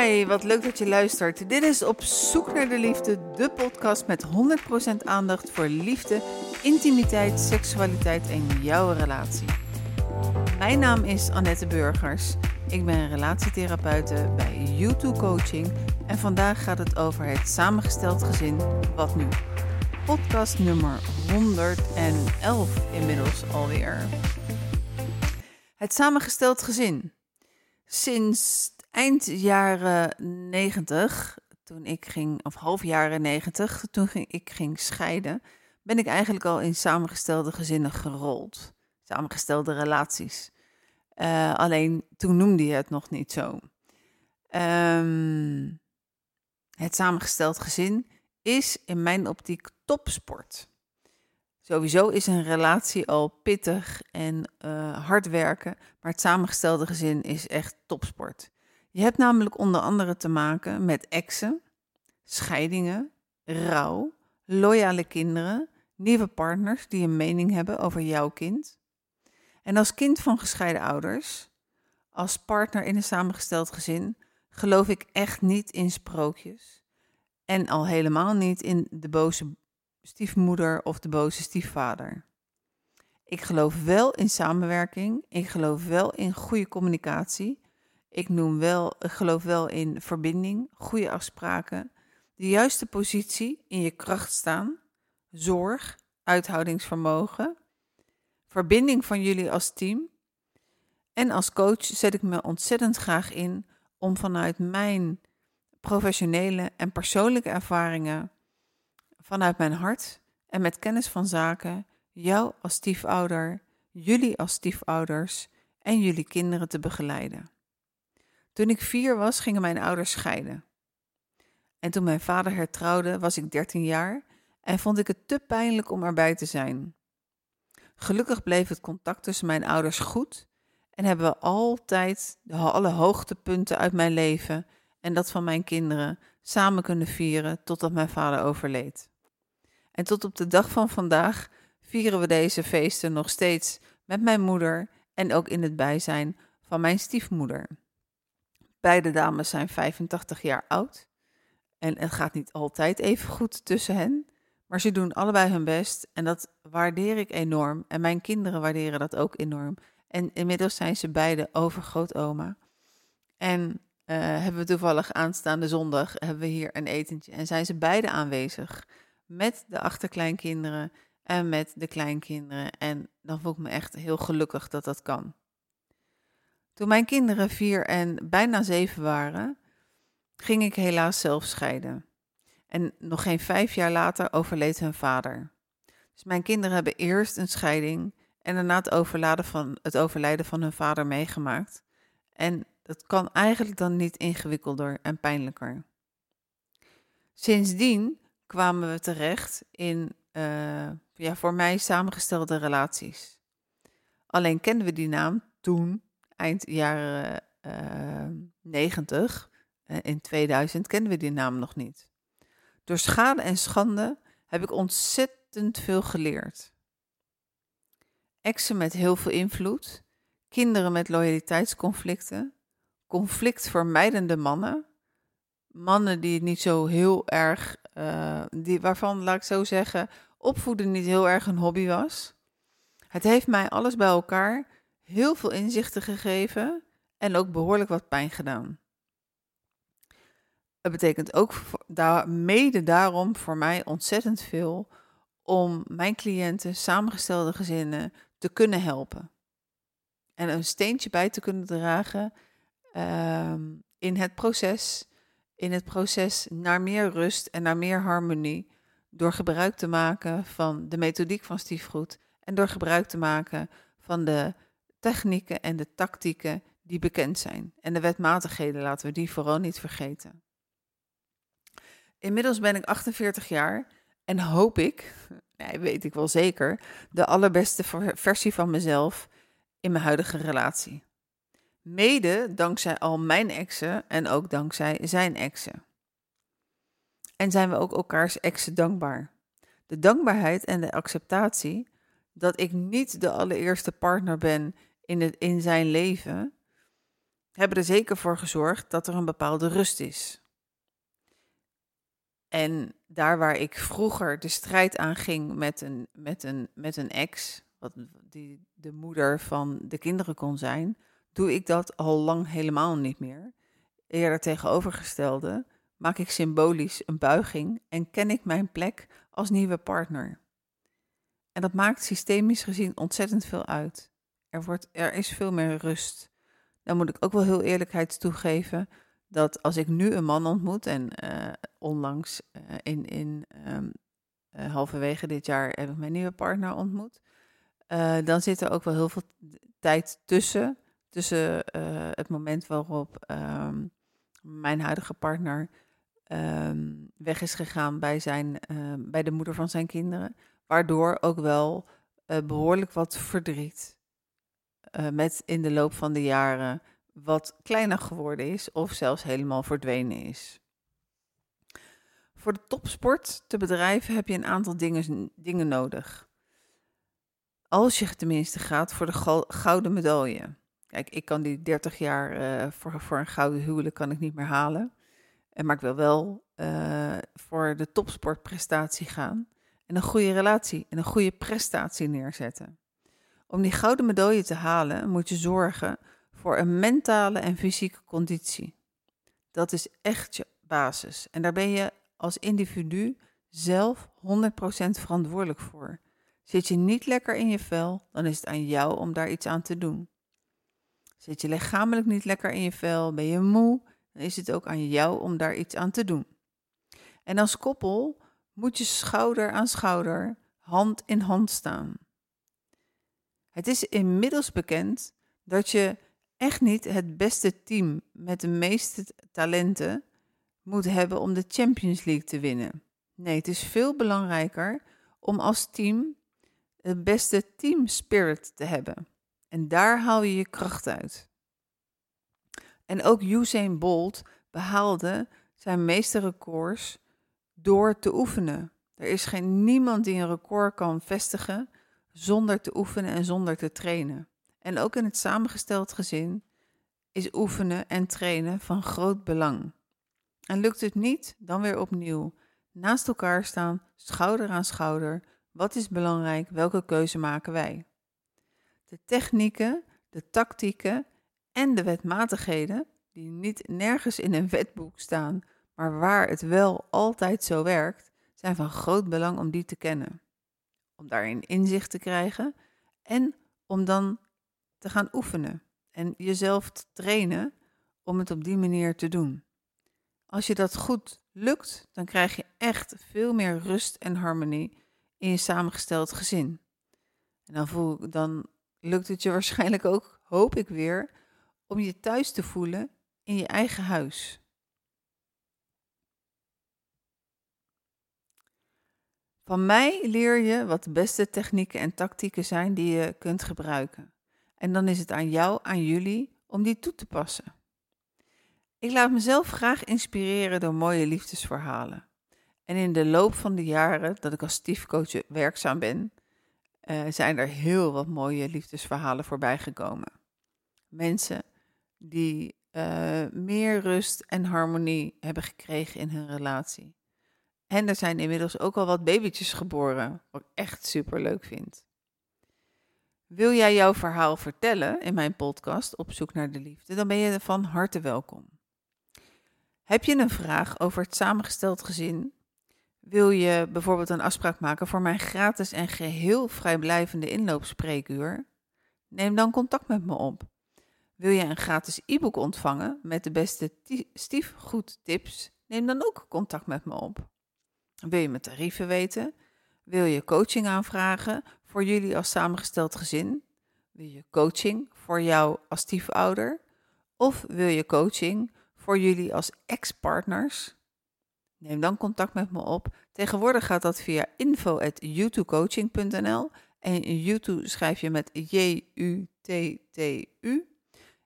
Hi, wat leuk dat je luistert. Dit is Op Zoek naar de Liefde, de podcast met 100% aandacht voor liefde, intimiteit, seksualiteit en jouw relatie. Mijn naam is Annette Burgers. Ik ben relatietherapeute bij U2 Coaching en vandaag gaat het over het samengesteld gezin Wat Nu. Podcast nummer 111 inmiddels alweer. Het samengesteld gezin. Sinds eind jaren 90, toen ik ging, of half jaren 90, toen ging, ik ging scheiden, ben ik eigenlijk al in samengestelde gezinnen gerold. Samengestelde relaties. Uh, alleen toen noemde je het nog niet zo. Um, het samengesteld gezin is in mijn optiek topsport. Sowieso is een relatie al pittig en uh, hard werken, maar het samengestelde gezin is echt topsport. Je hebt namelijk onder andere te maken met exen, scheidingen, rouw, loyale kinderen, nieuwe partners die een mening hebben over jouw kind. En als kind van gescheiden ouders, als partner in een samengesteld gezin, geloof ik echt niet in sprookjes. En al helemaal niet in de boze stiefmoeder of de boze stiefvader. Ik geloof wel in samenwerking. Ik geloof wel in goede communicatie. Ik, noem wel, geloof wel in verbinding, goede afspraken, de juiste positie in je kracht staan, zorg, uithoudingsvermogen, verbinding van jullie als team. En als coach zet ik me ontzettend graag in om vanuit mijn professionele en persoonlijke ervaringen, vanuit mijn hart en met kennis van zaken, jou als stiefouder, jullie als stiefouders en jullie kinderen te begeleiden. Toen ik vier was, gingen mijn ouders scheiden. En toen mijn vader hertrouwde, was ik 13 jaar en vond ik het te pijnlijk om erbij te zijn. Gelukkig bleef het contact tussen mijn ouders goed en hebben we altijd alle hoogtepunten uit mijn leven en dat van mijn kinderen samen kunnen vieren totdat mijn vader overleed. En tot op de dag van vandaag vieren we deze feesten nog steeds met mijn moeder en ook in het bijzijn van mijn stiefmoeder. Beide dames zijn 85 jaar oud en het gaat niet altijd even goed tussen hen, maar ze doen allebei hun best en dat waardeer ik enorm en mijn kinderen waarderen dat ook enorm. En inmiddels zijn ze beide overgrootoma. En uh, hebben we toevallig aanstaande zondag hebben we hier een etentje en zijn ze beide aanwezig met de achterkleinkinderen en met de kleinkinderen. En dan voel ik me echt heel gelukkig dat dat kan. Toen mijn kinderen vier en bijna zeven waren, ging ik helaas zelf scheiden. En nog geen vijf jaar later overleed hun vader. Dus mijn kinderen hebben eerst een scheiding en daarna het overlijden van, het overlijden van hun vader meegemaakt. En dat kan eigenlijk dan niet ingewikkelder en pijnlijker. Sindsdien kwamen we terecht in uh, ja, voor mij samengestelde relaties. Alleen kenden we die naam toen eind jaren uh, 90, uh, in 2000, kenden we die naam nog niet. Door schade en schande heb ik ontzettend veel geleerd. Exen met heel veel invloed, kinderen met loyaliteitsconflicten, conflictvermijdende mannen, mannen die niet zo heel erg, uh, die, waarvan, laat ik zo zeggen, opvoeden niet heel erg een hobby was. Het heeft mij alles bij elkaar heel veel inzichten gegeven en ook behoorlijk wat pijn gedaan. Het betekent ook daar, mede daarom voor mij ontzettend veel om mijn cliënten, samengestelde gezinnen, te kunnen helpen. En een steentje bij te kunnen dragen uh, in het proces, in het proces naar meer rust en naar meer harmonie, door gebruik te maken van de methodiek van stiefgoed en door gebruik te maken van de technieken en de tactieken die bekend zijn. En de wetmatigheden laten we die vooral niet vergeten. Inmiddels ben ik 48 jaar en hoop ik, weet ik wel zeker, de allerbeste versie van mezelf in mijn huidige relatie. Mede dankzij al mijn exen en ook dankzij zijn exen. En zijn we ook elkaars exen dankbaar. De dankbaarheid en de acceptatie dat ik niet de allereerste partner ben in, het, in zijn leven, hebben er zeker voor gezorgd dat er een bepaalde rust is. En daar waar ik vroeger de strijd aan ging met een, met een, met een ex, wat die de moeder van de kinderen kon zijn, doe ik dat al lang helemaal niet meer. Eerder tegenovergestelde maak ik symbolisch een buiging en ken ik mijn plek als nieuwe partner. En dat maakt systemisch gezien ontzettend veel uit. Er, wordt, er is veel meer rust. Dan moet ik ook wel heel eerlijkheid toegeven dat als ik nu een man ontmoet en uh, onlangs uh, in, in um, uh, halverwege dit jaar heb ik mijn nieuwe partner ontmoet, dan zit er ook wel heel veel tijd tussen. Tussen het moment waarop um, mijn huidige partner um, weg is gegaan bij, zijn, bij de moeder van zijn kinderen, waardoor ook wel behoorlijk wat verdriet met in de loop van de jaren wat kleiner geworden is of zelfs helemaal verdwenen is. Voor de topsport te bedrijven heb je een aantal dingen, dingen nodig. Als je tenminste gaat voor de gouden medaille. Kijk, ik kan die 30 jaar uh, voor, voor een gouden huwelijk kan ik niet meer halen. Eh, maar ik wil wel voor de topsportprestatie gaan. En een goede relatie en een goede prestatie neerzetten. Om die gouden medaille te halen moet je zorgen voor een mentale en fysieke conditie. Dat is echt je basis. En daar ben je als individu zelf 100% verantwoordelijk voor. Zit je niet lekker in je vel, dan is het aan jou om daar iets aan te doen. Zit je lichamelijk niet lekker in je vel, ben je moe, dan is het ook aan jou om daar iets aan te doen. En als koppel moet je schouder aan schouder, hand in hand staan. Het is inmiddels bekend dat je echt niet het beste team met de meeste talenten moet hebben om de Champions League te winnen. Nee, het is veel belangrijker om als team het beste team spirit te hebben. En daar haal je je kracht uit. En ook Usain Bolt behaalde zijn meeste records door te oefenen. Er is geen niemand die een record kan vestigen zonder te oefenen en zonder te trainen. En ook in het samengesteld gezin is oefenen en trainen van groot belang. En lukt het niet, dan weer opnieuw. Naast elkaar staan, schouder aan schouder. Wat is belangrijk? Welke keuze maken wij? De technieken, de tactieken en de wetmatigheden, die niet nergens in een wetboek staan, maar waar het wel altijd zo werkt, zijn van groot belang om die te kennen. Om daarin inzicht te krijgen en om dan te gaan oefenen en jezelf te trainen om het op die manier te doen. Als je dat goed lukt, dan krijg je echt veel meer rust en harmonie in je samengesteld gezin. En dan, voel, dan lukt het je waarschijnlijk ook, hoop ik weer, om je thuis te voelen in je eigen huis. Van mij leer je wat de beste technieken en tactieken zijn die je kunt gebruiken. En dan is het aan jou, aan jullie, om die toe te passen. Ik laat mezelf graag inspireren door mooie liefdesverhalen. En in de loop van de jaren dat ik als stiefcoach werkzaam ben, uh, zijn er heel wat mooie liefdesverhalen voorbij gekomen. Mensen die uh, meer rust en harmonie hebben gekregen in hun relatie. En er zijn inmiddels ook al wat babytjes geboren, wat ik echt super leuk vind. Wil jij jouw verhaal vertellen in mijn podcast Op zoek naar de liefde, dan ben je van harte welkom. Heb je een vraag over het samengesteld gezin? Wil je bijvoorbeeld een afspraak maken voor mijn gratis en geheel vrijblijvende inloopspreekuur? Neem dan contact met me op. Wil je een gratis e-book ontvangen met de beste stiefgoedtips? Neem dan ook contact met me op. Wil je mijn tarieven weten? Wil je coaching aanvragen voor jullie als samengesteld gezin? Wil je coaching voor jou als stiefouder? Of wil je coaching voor jullie als ex-partners? Neem dan contact met me op. Tegenwoordig gaat dat via info.youtubecoaching.nl en YouTube schrijf je met J-U-T-T-U.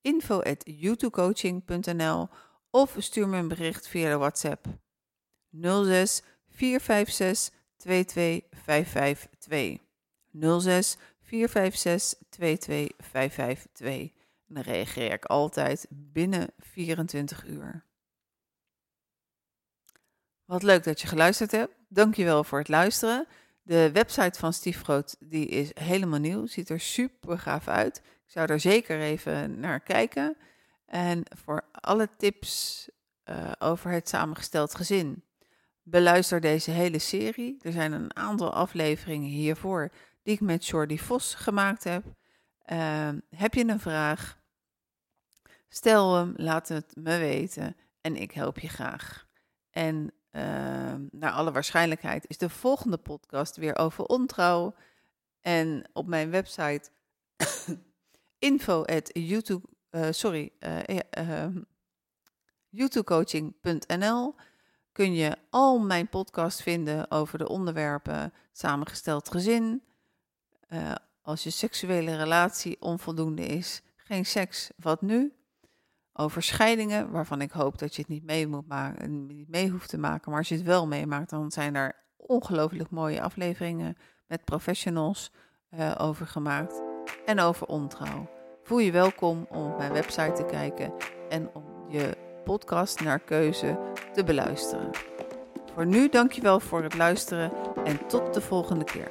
info.youtubecoaching.nl of stuur me een bericht via de WhatsApp 06 456 22552. 06 456 22552. En dan reageer ik altijd binnen 24 uur. Wat leuk dat je geluisterd hebt. Dankjewel voor het luisteren. De website van Stiefgroot die is helemaal nieuw. Ziet er super gaaf uit. Ik zou er zeker even naar kijken. En voor alle tips uh, over het samengesteld gezin, beluister deze hele serie. Er zijn een aantal afleveringen hiervoor die ik met Jordi Vos gemaakt heb. Uh, heb je een vraag? Stel hem, laat het me weten en ik help je graag. En uh, naar alle waarschijnlijkheid is de volgende podcast weer over ontrouw. En op mijn website info youtubecoaching.nl kun je al mijn podcast vinden over de onderwerpen samengesteld gezin. Uh, als je seksuele relatie onvoldoende is, geen seks, wat nu? Over scheidingen, waarvan ik hoop dat je het niet mee, moet maken, niet mee hoeft te maken. Maar als je het wel meemaakt, dan zijn er ongelooflijk mooie afleveringen met professionals uh, over gemaakt. En over ontrouw. Voel je welkom om op mijn website te kijken en om je podcast naar keuze te beluisteren. Voor nu dank je wel voor het luisteren en tot de volgende keer.